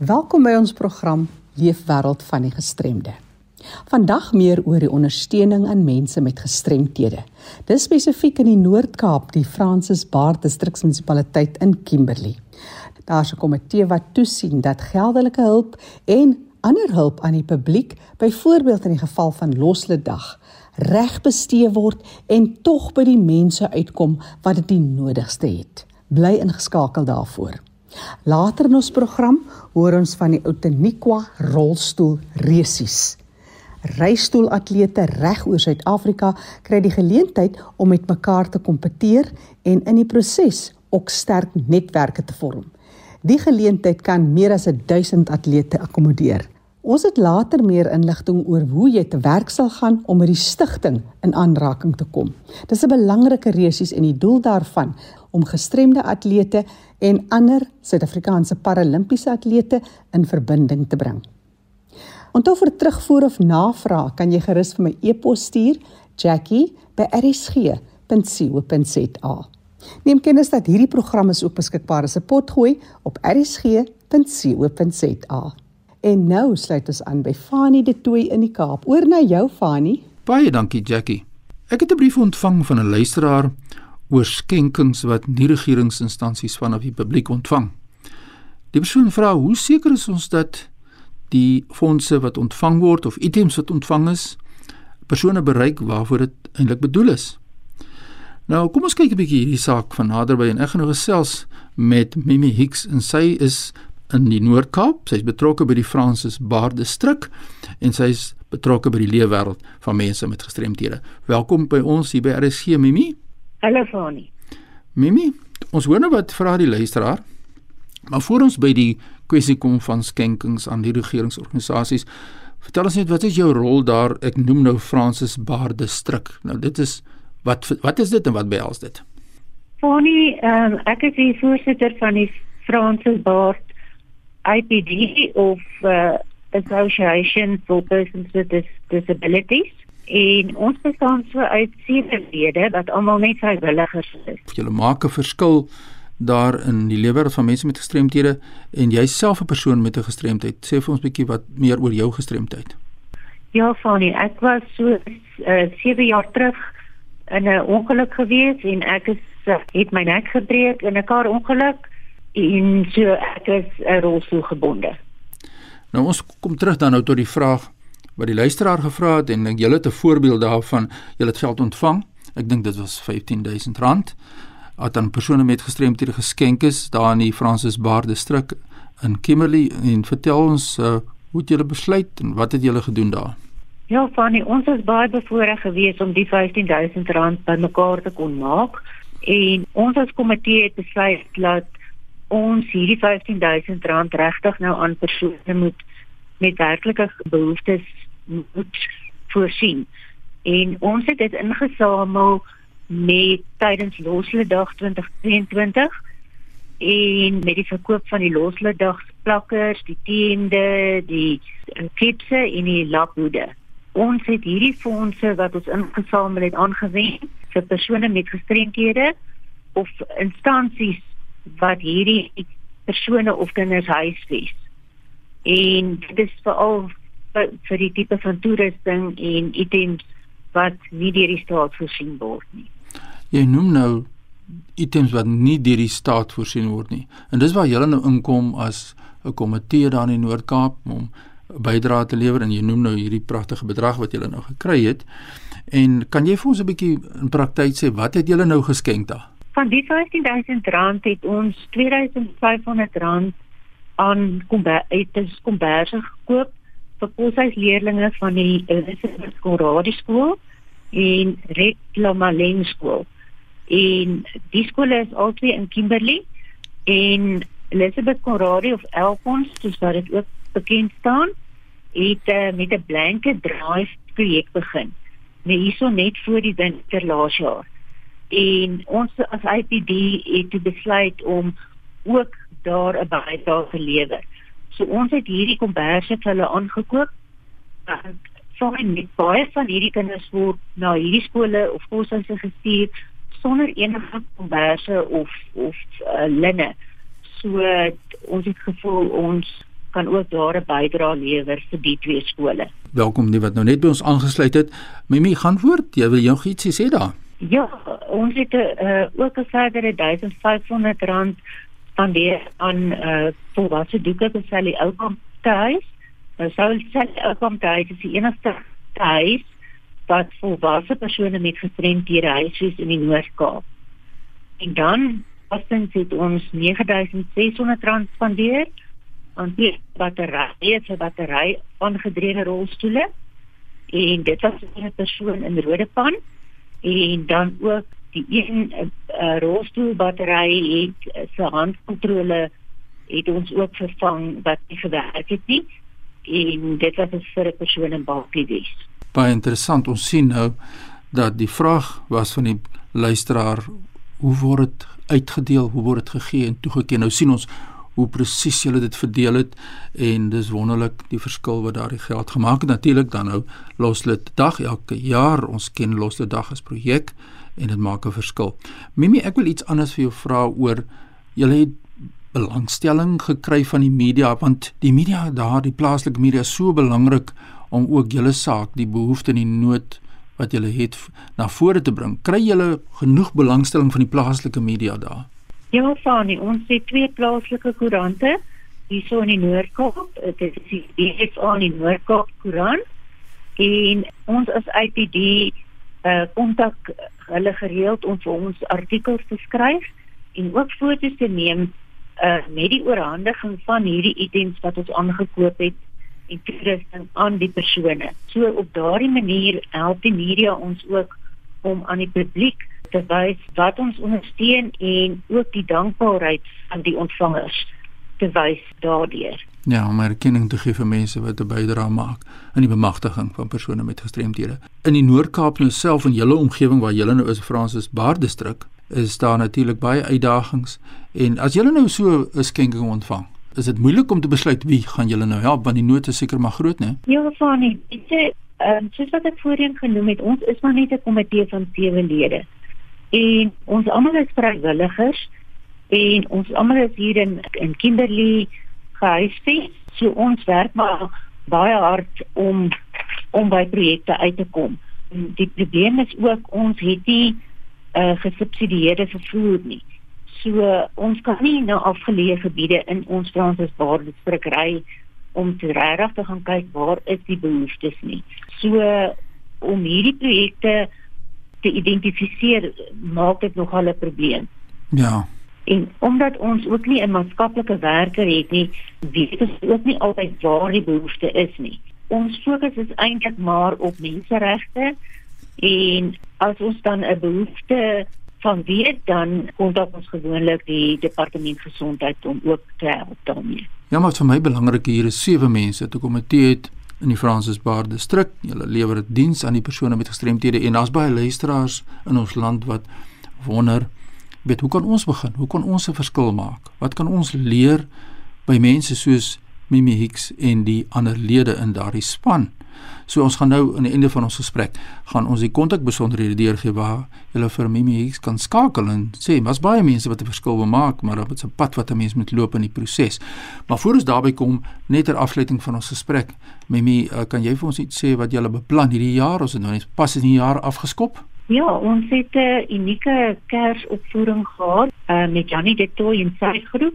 Welkom by ons program Leefwêreld van die gestremde. Vandag meer oor die ondersteuning aan mense met gestremthede. Dis spesifiek in die Noord-Kaap, die Francis Baard distriksmunisipaliteit in Kimberley. Daar's 'n komitee wat toesien dat geldelike hulp en ander hulp aan die publiek, byvoorbeeld in die geval van Losledag, reg bestee word en tog by die mense uitkom wat dit die nodigste het. Bly ingeskakel daarvoor. Later in ons program hoor ons van die Outeniqua rolstoel resies. Reistoolatlete reg oor Suid-Afrika kry die geleentheid om met mekaar te kompeteer en in die proses ook sterk netwerke te vorm. Die geleentheid kan meer as 1000 atlete akkommodeer. Ons het later meer inligting oor hoe jy te werk sal gaan om met die stigting in aanraking te kom. Dis 'n belangrike resies en die doel daarvan om gestremde atlete en ander Suid-Afrikaanse paralimpiese atlete in verbinding te bring. Onthou vir terugvoer of navraag kan jy gerus vir my e-pos stuur jackie@rsg.co.za. Neem kennis dat hierdie program is ook beskikbaar as 'n potgooi op rsg.co.za. En nou sluit ons aan by Fanie de Tooi in die Kaap. Oor na jou Fanie. Baie dankie Jackie. Ek het 'n brief ontvang van 'n luisteraar oor skenkings wat nie regeringsinstansies vanaf die publiek ontvang. Die persoon vra: "Hoe seker is ons dat die fondse wat ontvang word of items wat ontvang is, persone bereik waarvoor dit eintlik bedoel is?" Nou, kom ons kyk 'n bietjie hierdie saak van naderby en ek gaan nou gesels met Mimi Hicks en sy is in die Noord-Kaap. Sy's betrokke by die Francis Baard distrik en sy's betrokke by die leefwêreld van mense met gestremthede. Welkom by ons hier by RSG Mimi. Hallo Fani. Mimi, ons hoor nou wat vra die luisteraar. Maar voor ons by die kwessie kom van skenkings aan die regeringsorganisasies, vertel ons net wat is jou rol daar? Ek noem nou Francis Baard distrik. Nou dit is wat wat is dit en wat behels dit? Fani, um, ek is die voorsitter van die Francis Baard IPD of uh, Association for Persons with Disabilities en ons bestaan so uit sewe lede wat almal net vrywilligers is. Julle maak 'n verskil daar in die lewe van mense met gestremthede en jouself 'n persoon met 'n gestremdheid. Sê vir ons 'n bietjie wat meer oor jou gestremdheid. Ja, Fanny, ek was so uh, eh, 7 jaar terug in 'n ongeluk gewees en ek is uh, het my nek gebreek in 'n kar ongeluk en so ek is 'n rolstoel gebonde. Nou ons kom terug dan nou tot die vraag wat die luisteraar gevra het en julle het 'n voorbeeld daarvan, julle het geld ontvang. Ek dink dit was R15000 wat aan persone met gestremthede geskenk is daar in die Francis Baard distrik in Kimberley en vertel ons uh, hoe het julle besluit en wat het julle gedoen daar? Ja, Fanny, ons is baie bevoorreg geweest om die R15000 bymekaar te kon maak en ons as komitee het besluit dat ons hierdie R15000 regtig nou aan persone moet met werklike behoeftes moet voorsien. En ons het dit ingesamel met tydens Losledag 2022 en met die verkoop van die Losledag plakkers, die tende, die klipse en die laphoede. Ons het hierdie fondse wat ons ingesamel het aangewend vir persone met gestremthede of instansies wat hierdie persone of kinders huisves. En dit is veral vir, vir die tipe van toerusting en items wat nie deur die staat voorsien word nie. Jy noem nou items wat nie deur die staat voorsien word nie. En dis waar julle nou inkom as 'n komitee daar in die Noord-Kaap om bydrae te lewer en jy noem nou hierdie pragtige bedrag wat julle nou gekry het. En kan jy vir ons 'n bietjie in praktyk sê wat het julle nou geskenk daar? Van die 15000 rand het ons 2500 rand aan komberse gekoop vir koshuisleerlinge van die Elizabeth Conradie skool en Red Lamaleng skool. En die skole is altyd in Kimberley en Elizabeth Conradie of Elkons, soos wat dit ook bekend staan, het uh, met 'n blanket drive projek begin. Nee, hierso net voor die winter laas jaar. En ons as IPD het besluit om ook daar 'n bydrae te lewer. So ons het hierdie komberse vir hulle aangekoop. En sommer met baie van hierdie kinders word na hierdie skole of koshuise gestuur sonder enige komberse of of uh, linne. So ons het gevoel ons kan ook daar 'n bydrae lewer vir die twee skole. Welkom die wat nou net by ons aangesluit het. Mimi, gaan voort. Jy wil jou iets sê daar? Ja, ons het uh, ook 'n verdere 1500 rand spandeer aan uh, volwasse doeke vir Sally Oukamp tuis. Nou Sally Oukamp tuis is die enigste tuis wat volwasse persone met gestremdhede huisves in die Noord-Kaap. En dan Boston het ons 9600 rand spandeer aan die batterye, se battery aangedrewe rolstoele. En dit was 'n persoon in Rodepan en dan ook die een uh, rolstoelbattery het uh, se handkontrole het ons ook vervang wat nie gewerk het nie en dit was vir 'n persoon in Baakies. Baie interessant ons sien nou dat die vraag was van die luisteraar hoe word dit uitgedeel, hoe word dit gegee en toegeken. Nou sien ons hoe presies hulle dit verdeel het en dis wonderlik die verskil wat daardie geld gemaak het. Natuurlik dan nou Loslit Dag elke jaar. Ons ken Loslit Dag as projek en dit maak 'n verskil. Mimi, ek wil iets anders vir jou vra oor julle het belangstelling gekry van die media want die media daar, die plaaslike media is so belangrik om ook julle saak, die behoefte en die nood wat julle het na vore te bring. Kry julle genoeg belangstelling van die plaaslike media daar? Ja, Fani, ons het twee plaaslike koerante hier so in die Noord-Kaap. Dit is die DSA in die Noord-Kaap koerant. En ons as IPD uh kontak hulle gereeld om vir ons artikels te skryf en ook foto's te neem uh met die oorhandiging van hierdie items wat ons aangekoop het en toerusting aan die persone. So op daardie manier help die media ons ook om aan die publiek te wys wat ons ondersteun en ook die dankbaarheid aan die ontvangers te wys daardeur. Ja, om erkenning te gee vir mense wat 'n bydrae maak aan die bemagtiging van persone met gestremthede. In die Noord-Kaap nou self en julle omgewing waar julle nou is, Fransis Baar distrik, is daar natuurlik baie uitdagings en as julle nou so 'n skenking ontvang, is dit moeilik om te besluit wie gaan julle nou help want die nood is seker maar groot, né? Ja, Fanie, dit is ehm um, soos wat ek voorheen genoem het, ons is maar net 'n komitee van sewe lede. En ons almal is vrywilligers en ons almal is hier in in Kimberley gehuisves. So ons werk maar baie hard om om by projekte uit te kom. Die probleem is ook ons het nie uh, gesubsidieerde vervoer nie. So uh, ons kan nie na afgeleë gebiede in ons Fransesbaar distrik ry om te regtig te gaan kyk waar is die behoeftes nie. So uh, om hierdie projekte te identifiseer maak dit nogal 'n probleem. Ja. En omdat ons ook nie 'n maatskaplike werker het nie, weet ons ook nie altyd waar die behoefte is nie. Ons fokus is eintlik maar op menseregte en as ons dan 'n behoefte van weet dan kontak ons gewoonlik die departement gesondheid om ook te help daarmee. Ja, maar vir my belangrik hier is sewe mense te komitee het in die Fransesbaar distrik. Hulle lewer diens aan die persone met gestremthede en daar's baie luisteraars in ons land wat wonder, weet hoe kan ons begin? Hoe kan ons 'n verskil maak? Wat kan ons leer by mense soos Mimi Hicks en die ander lede in daardie span? So ons gaan nou aan die einde van ons gesprek gaan ons die kontakbesonderhede deurgee waar jy vir Mimi Hicks kan skakel en sê was baie mense wat 'n verskil wil maak, maar dit is 'n pad wat 'n mens moet loop in die proses. Maar voor ons daarby kom, net ter afsluiting van ons gesprek, Mimi, uh, kan jy vir ons iets sê wat jy beplan hierdie jaar? Ons het nou net pas in die jaar afgeskop. Ja, ons het 'n unieke Kersopvoering gehad uh, met Janie de Tooy en sy groep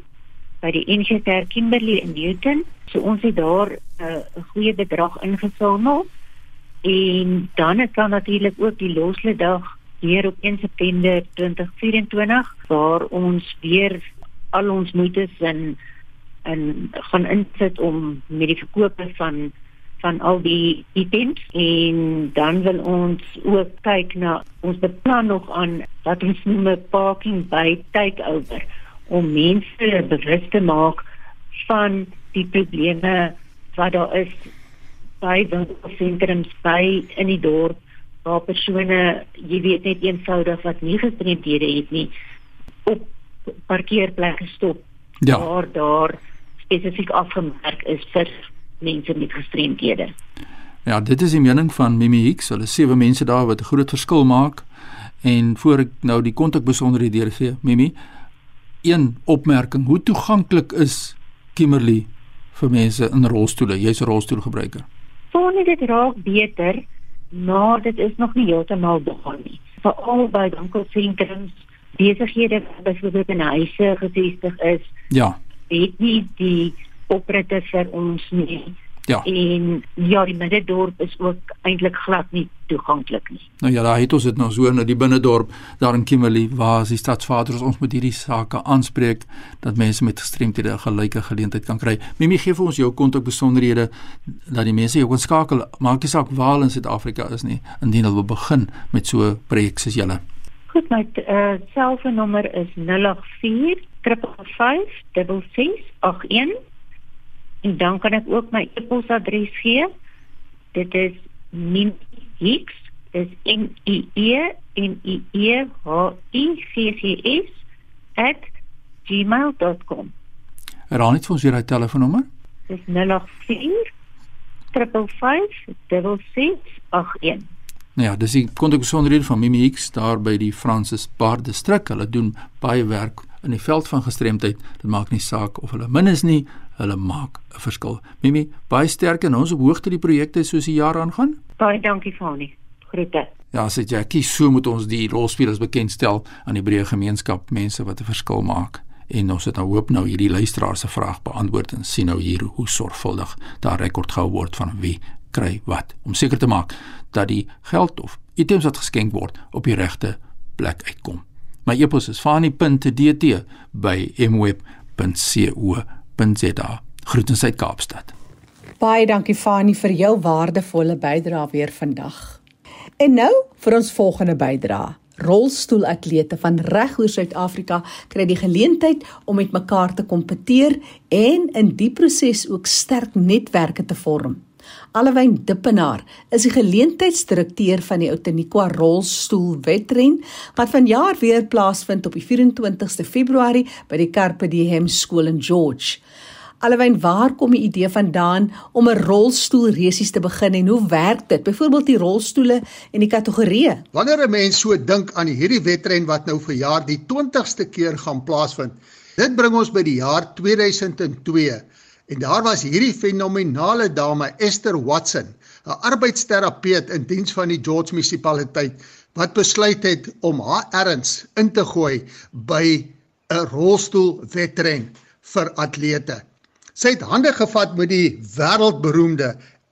by die NG Kimberley in Newton. So ons het daar uh, 'n uh, goeie bedrag ingesamel. En dan is daar natuurlik ook die loslede dag hier op 1 September 2024 waar ons weer al ons moeite in en gaan insit om met die verkoop van van al die items en dan wil ons ook kyk na ons beplan nog aan wat ons noem 'n parking by takeover om mense bewus te maak van die probleme wat daar is by winkelsentrums by in die dorp waar persone jy weet net eenvoudig wat nie gestremdhede het nie op parkeerplekke stop ja. waar daar spesifiek afgemerk is vir mense met gestremdhede. Ja, dit is die mening van Mimi Hicks. Hulle sewe mense daar wat 'n groot verskil maak. En voor ek nou die kontakbesonderhede deurgee, Mimi, een opmerking, hoe toeganklik is Kimberley vir mense in rolstoele. Jy's 'n rolstoelgebruiker. Sonder dit raak beter, maar dit is nog nie heeltemal daar nie. Veral by winkelsentrums, besighede wat byvoorbeeld in huise gevestig is. Ja. Het nie die opritte vir ons nie. Ja. En ja, die middedorp is ook eintlik glad nie toeganklik nie. Nou ja, daar het ons dit nou so in die binnedorp daar in Kimberley waar as die stadsvaders ons met hierdie sake aanspreek dat mense met gestremthede 'n gelyke geleentheid kan kry. Mimi gee vir ons jou kontak besonderhede dat die mense jou kan skakel. Maak nie saak waar in Suid-Afrika is nie, indien hulle wil begin met so 'n projek soos julle. Goed, my uh, selfoonnommer is 084 555 6681 En dan kan ek ook my e-posadres gee. Dit is minhix is n i e n i e h i c c s @gmail.com. Herhaal net vir ons daai telefoonnommer. Dis 084 555 6681. Nou ja, dis die kontakbesonderhede van Mimi X daar by die Francis Bar distrik. Hulle doen baie werk in die veld van gestremdheid. Dit maak nie saak of hulle min is nie, hulle maak 'n verskil. Mimi, baie sterk en ons op hoogte die projekte soos die jaar aangaan. Baie dankie Fani. Groete. Ja, sê Jackie, so moet ons die rolspelers bekendstel aan die breë gemeenskap, mense wat 'n verskil maak. En ons het nou hoop nou hierdie luisteraar se vraag beantwoord en sien nou hier hoe sorgvuldig daar rekord gehou word van wie kry wat om seker te maak dat die geld of items wat geskenk word op die regte plek uitkom. My e-pos is fani.dt@mweb.co.za. Groetens uit Kaapstad. Baie dankie Fani vir jou waardevolle bydrae weer vandag. En nou vir ons volgende bydrae. Rolstoelatlete van regoor Suid-Afrika kry die geleentheid om met mekaar te kompeteer en in die proses ook sterk netwerke te vorm. Allewyn Dippenaar is die geleentheidsdirekteur van die Outeniqua rolstoel wedren wat vanjaar weer plaasvind op die 24ste Februarie by die Carpe Diem skool in George. Allewyn, waar kom die idee vandaan om 'n rolstoel resies te begin en hoe werk dit? Byvoorbeeld die rolstoele en die kategorieë. Wanneer 'n mens so dink aan hierdie wedren wat nou vir jaar die 20ste keer gaan plaasvind, dit bring ons by die jaar 2002 En daar was hierdie fenominale dame Esther Watson, 'n arbeidsterapeut in diens van die George munisipaliteit wat besluit het om haar erns in te gooi by 'n rolstoelwedren vir atlete. Sy het hande gevat met die wêreldberoemde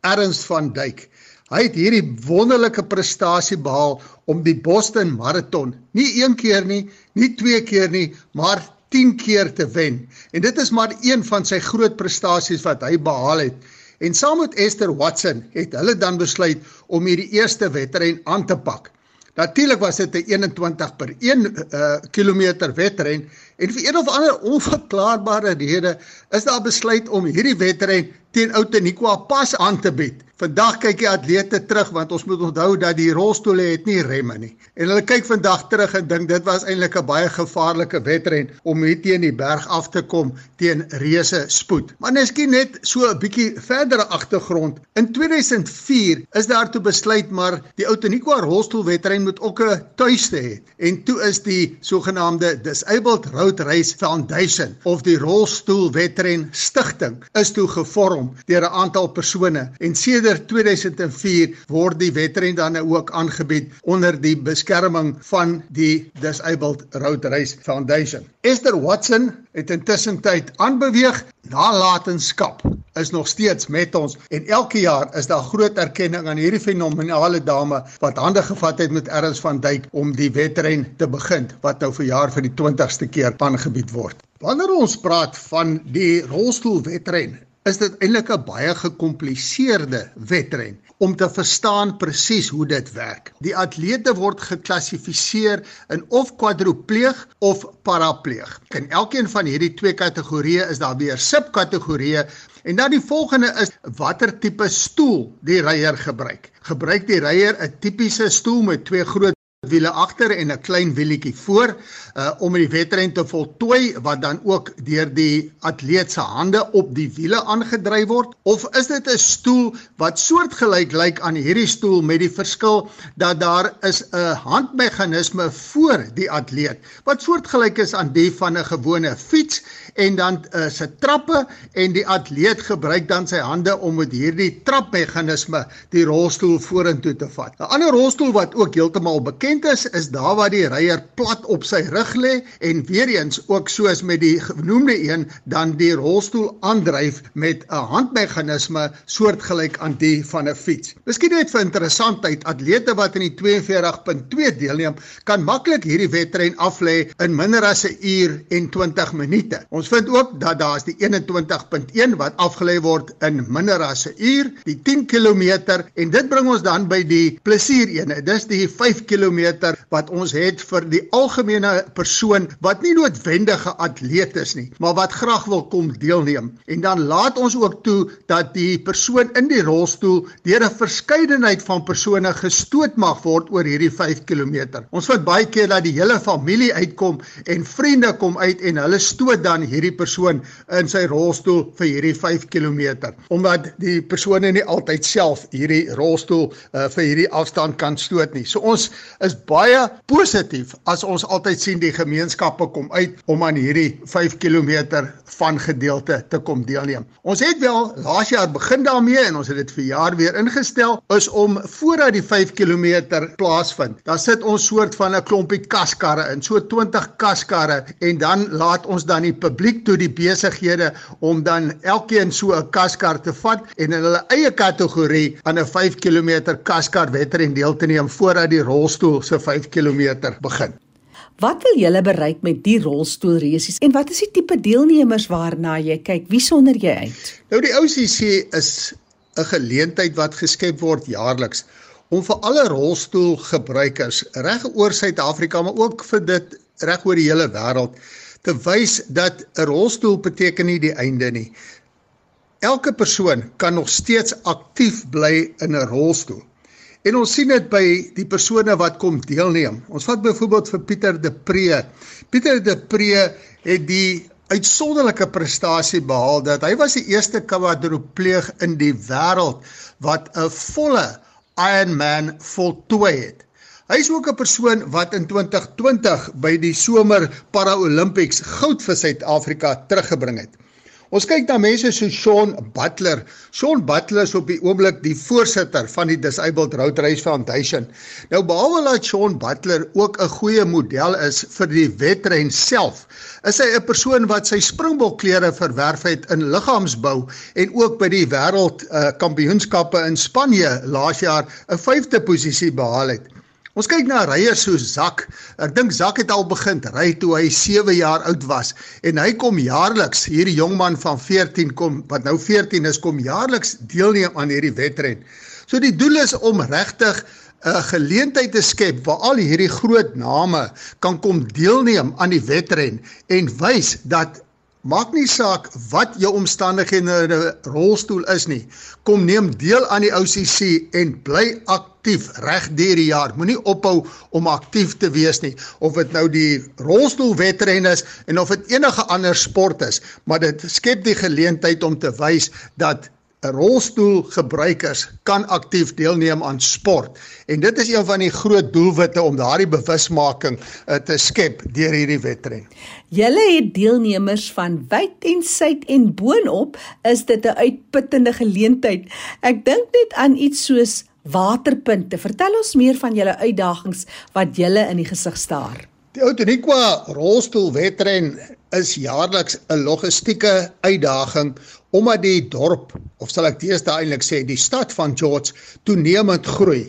Ernst van Dyk. Hy het hierdie wonderlike prestasie behaal om die Boston Marathon nie een keer nie, nie twee keer nie, maar 10 keer te wen. En dit is maar een van sy groot prestasies wat hy behaal het. En saam met Esther Watson het hulle dan besluit om hierdie eerste wedren aan te pak. Natuurlik was dit 'n 21 per 1 uh, kilometer wedren en vir een of ander onverklaarbare rede is daar besluit om hierdie wedren teen Outeniqua pas aan te bied. Vandag kyk die atlete terug want ons moet onthou dat die rolstoele het nie remme nie. En hulle kyk vandag terug en dink dit was eintlik 'n baie gevaarlike wedren om hier teen die berg af te kom teen reuse spoed. Maar neskien net so 'n bietjie verdere agtergrond. In 2004 is daar toe besluit maar die Outeniqua rolstoelwedren moet ook 'n tuiste hê. En toe is die sogenaamde Disabled Road Race Foundation of die rolstoelwedren stigting is toe gevorm deur 'n aantal persone en sedert sedert 2004 word die wedren dan ook aangebied onder die beskerming van die Disabled Road Race Foundation. Esther Watson het intussen tyd aanbeweeg. Nalatenskap is nog steeds met ons en elke jaar is daar groot erkenning aan hierdie fenominale dame wat hande gevat het met Erns van Dyk om die wedren te begin wat nou vir jaar vir die 20ste keer aangebied word. Wanneer ons praat van die rolstoelwedren is dit eintlik 'n baie gekompliseerde wedren om te verstaan presies hoe dit werk. Die atlete word geklassifiseer in of kwadropleeg of parapleeg. In elkeen van hierdie twee kategorieë is daar weer subkategorieë en dan die volgende is watter tipe stoel die ryer gebruik. Gebruik die ryer 'n tipiese stoel met twee groot wiele agter en 'n klein wielietjie voor uh om die wedren te voltooi wat dan ook deur die atleet se hande op die wiele aangedryf word of is dit 'n stoel wat soortgelyk lyk aan hierdie stoel met die verskil dat daar is 'n handmeganisme voor die atleet wat soortgelyk is aan die van 'n gewone fiets en dan uh, se trappe en die atleet gebruik dan sy hande om met hierdie trapmeganisme die rolstoel vorentoe te vat. 'n Ander rolstoel wat ook heeltemal bekend is, is daar waar die ryer plat op sy rug lê en weer eens ook soos met die genoemde een dan die rolstoel aandryf met 'n handmeganisme soortgelyk aan die van 'n fiets. Miskien net vir interessantheid, atlete wat in die 42.2 deelneem, kan maklik hierdie wedren aflê in minder as 'n uur en 20 minute. Ons vind ook dat daar is die 21.1 wat afgelê word in minder as 'n uur, die 10 km en dit bring ons dan by die plesierene. Dis die 5 km wat ons het vir die algemene persoon wat nie noodwendige atleet is nie, maar wat graag wil kom deelneem. En dan laat ons ook toe dat die persoon in die rolstoel deur 'n verskeidenheid van persone gestoot mag word oor hierdie 5 km. Ons vind baie keer dat die hele familie uitkom en vriende kom uit en hulle stoot dan hierdie persoon in sy rolstoel vir hierdie 5 km omdat die persone nie altyd self hierdie rolstoel uh, vir hierdie afstand kan stoot nie. So ons is baie positief as ons altyd sien die gemeenskappe kom uit om aan hierdie 5 km van gedeelte te kom deelneem. Ons het wel laas jaar begin daarmee en ons het dit vir jaar weer ingestel is om voordat die 5 km plaasvind. Dan sit ons soort van 'n klompie kaskarre in, so 20 kaskarre en dan laat ons dan die publiek toe die besighede om dan elkeen so 'n kaskar te vat en in hulle eie kategorie aan 'n 5 km kaskar wedren deel te neem voordat die rolstoel se 5 km begin. Wat wil julle bereik met die rolstoelresies en wat is die tipe deelnemers waarna jy kyk? Wie sonder jy uit? Nou die OCC is 'n geleentheid wat geskep word jaarliks om vir alle rolstoelgebruikers reg oor Suid-Afrika maar ook vir dit reg oor die hele wêreld te wys dat 'n rolstoel beteken nie die einde nie. Elke persoon kan nog steeds aktief bly in 'n rolstoel. En ons sien dit by die persone wat kom deelneem. Ons vat byvoorbeeld vir Pieter de Pre. Pieter de Pre het die uitsonderlike prestasie behaal dat hy was die eerste kwadropleeg in die wêreld wat 'n volle Ironman voltooi het. Hy is ook 'n persoon wat in 2020 by die somer Paralympics goud vir Suid-Afrika teruggebring het. Ons kyk na mense so Sean Butler. Sean Butler is op die oomblik die voorsitter van die Disabled Road Race Foundation. Nou behalwe dat Sean Butler ook 'n goeie model is vir die wedren self, is hy 'n persoon wat sy springbokklere verwerf het in liggaamsbou en ook by die wêreld uh, kampioenskappe in Spanje laas jaar 'n 5de posisie behaal het. Ons kyk na ryers so Zak. Ek dink Zak het al begin ry toe hy 7 jaar oud was en hy kom jaarliks, hierdie jong man van 14 kom wat nou 14 is, kom jaarliks deelneem aan hierdie wedren. So die doel is om regtig 'n geleentheid te skep waar al hierdie groot name kan kom deelneem aan die wedren en wys dat Maak nie saak wat jou omstandighede in 'n rolstoel is nie. Kom neem deel aan die OCC en bly aktief reg deur die jaar. Moenie ophou om aktief te wees nie. Of dit nou die rolstoelwedren is en of dit enige ander sport is, maar dit skep die geleentheid om te wys dat rolstoelgebruikers kan aktief deelneem aan sport en dit is een van die groot doelwitte om daardie bewusmaking uh, te skep deur hierdie wedren. Julle het deelnemers van wyd en suid en boonop is dit 'n uitputtende geleentheid. Ek dink net aan iets soos waterpunte. Vertel ons meer van julle uitdagings wat julle in die gesig staar. Die Outeniqua rolstoelwedren is jaarliks 'n logistieke uitdaging omdat die dorp of sal ek teeste eintlik sê die stad van George toenemend groei.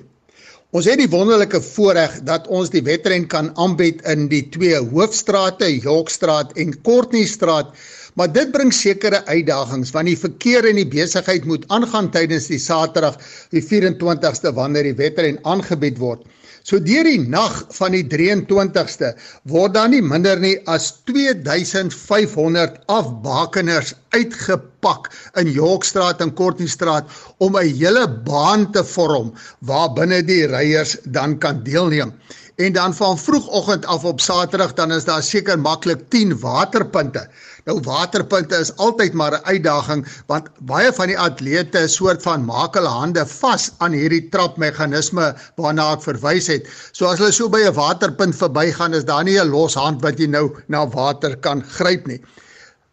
Ons het die wonderlike voorreg dat ons die wedren kan aanbied in die twee hoofstrate, Yorkstraat en Courtneystraat, maar dit bring sekere uitdagings want die verkeer en die besigheid moet aangaan tydens die Saterdag die 24ste wanneer die wedren aangebied word. So deur die nag van die 23ste word dan nie minder nie as 2500 afbakeners uitgepak in Yorkstraat en Courtneystraat om 'n hele baan te vorm waar binne die ryers dan kan deelneem. En dan van vroegoggend af op Saterdag dan is daar seker maklik 10 waterpunte. Nou waterpunte is altyd maar 'n uitdaging want baie van die atlete soort van maak hulle hande vas aan hierdie trapmeganisme waarna ek verwys het. So as hulle so by 'n waterpunt verbygaan is daar nie 'n los hand wat jy nou na water kan gryp nie.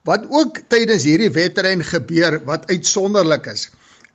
Wat ook tydens hierdie wedren gebeur wat uitsonderlik is,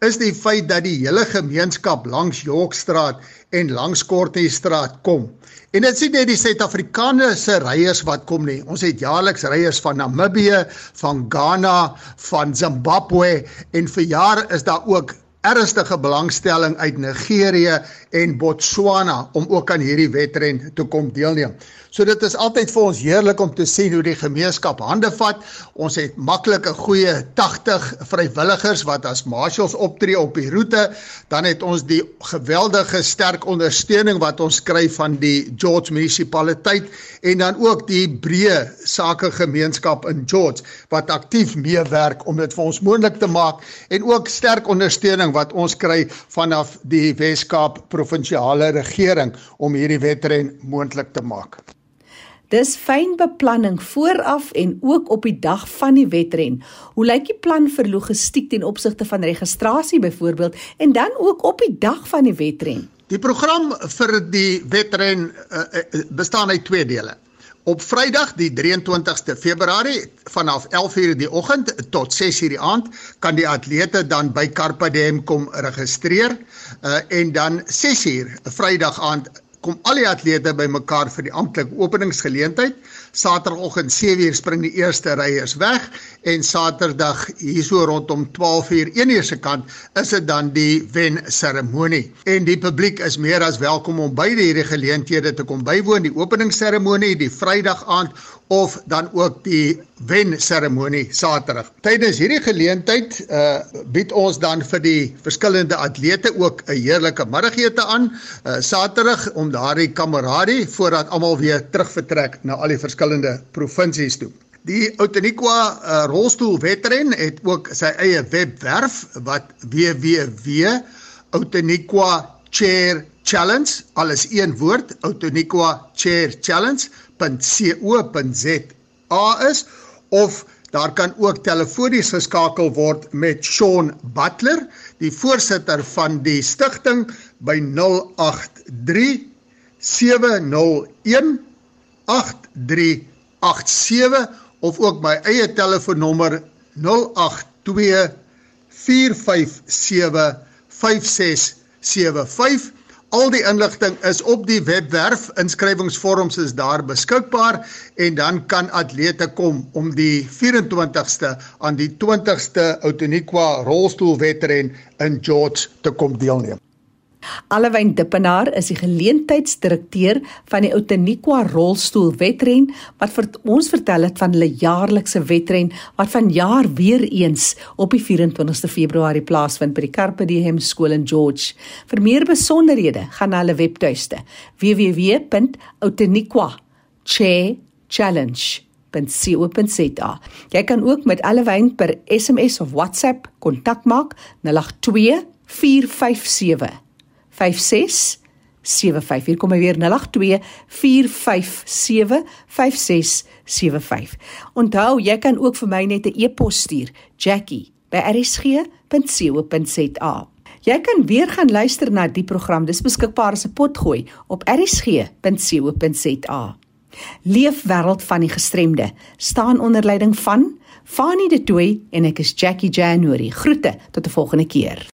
is die feit dat die hele gemeenskap langs Yorkstraat en langs Kortneystraat kom. En dit sien net die Suid-Afrikaners ryers wat kom nie. Ons het jaarliks ryers van Namibië, van Ghana, van Zimbabwe en vir jare is daar ook ernstige belangstelling uit Nigerië en Botswana om ook aan hierdie wedren te kom deelneem. So dit is altyd vir ons heerlik om te sien hoe die gemeenskap hande vat. Ons het maklik 'n goeie 80 vrywilligers wat as marshals optree op die roete. Dan het ons die geweldige sterk ondersteuning wat ons kry van die George munisipaliteit en dan ook die breë sakegemeenskap in George wat aktief meewerk om dit vir ons moontlik te maak en ook sterk ondersteuning wat ons kry vanaf die Wes-Kaap provinsiale regering om hierdie wedren moontlik te maak. Dis fyn beplanning vooraf en ook op die dag van die wedren. Hoe lyk die plan vir logistiek ten opsigte van registrasie byvoorbeeld en dan ook op die dag van die wedren? Die program vir die wedren uh, uh, bestaan uit twee dele. Op Vrydag die 23ste Februarie vanaf 11:00 die oggend tot 6:00 die aand kan die atlete dan by Carpe Diem kom registreer uh, en dan 6:00 Vrydag aand kom al die atlete bymekaar vir die amptelike openingsgeleentheid. Saterdagoggend 7:00 spring die eerste ryers weg en Saterdag hierso rondom 12:00 1 uur se kant is dit dan die wen seremonie. En die publiek is meer as welkom om beide hierdie geleenthede te kom bywoon, die openingsseremonie die Vrydag aand of dan ook die wen seremonie Saterdag. Tydens hierdie geleentheid uh bied ons dan vir die verskillende atlete ook 'n heerlike middagete aan uh Saterdag om daardie kameradie voordat almal weer terugvertrek na al die verskillende provinsies toe. Die Outeniqua uh, rolstoelwedren het ook sy eie webwerf wat www.outeniqua chair challenge alles een woord Outeniqua chair challenge www.co.za is of daar kan ook telefonies geskakel word met Shaun Butler, die voorsitter van die stigting by 083 701 8387 of ook my eie telefoonnommer 082 457 5675 Al die inligting is op die webwerf. Inskrywingsvorms is daar beskikbaar en dan kan atlete kom om die 24ste aan die 20ste Outeniqua rolstoelwedren in George te kom deelneem. Allewyn Dippenaar is die geleentheidsdirekteur van die Outeniqua rolstoel wedren wat vir ons vertel het van hulle jaarlikse wedren wat vanjaar weer eens op die 24ste Februarie plaasvind by die Carpe Diem skool in George. Vir meer besonderhede gaan na hulle webtuiste www.outeniqua.challenge.co.za. Jy kan ook met Allewyn per SMS of WhatsApp kontak maak 082 457 5675. Hier kom hy weer 082 457 5675. Onthou, jy kan ook vir my net 'n e-pos stuur, jackie@rsg.co.za. Jy kan weer gaan luister na die program. Dis beskikbaar as 'n potgooi op rsg.co.za. Leef wêreld van die gestremde staan onder leiding van Fanie De Tooy en ek is Jackie January. Groete tot 'n volgende keer.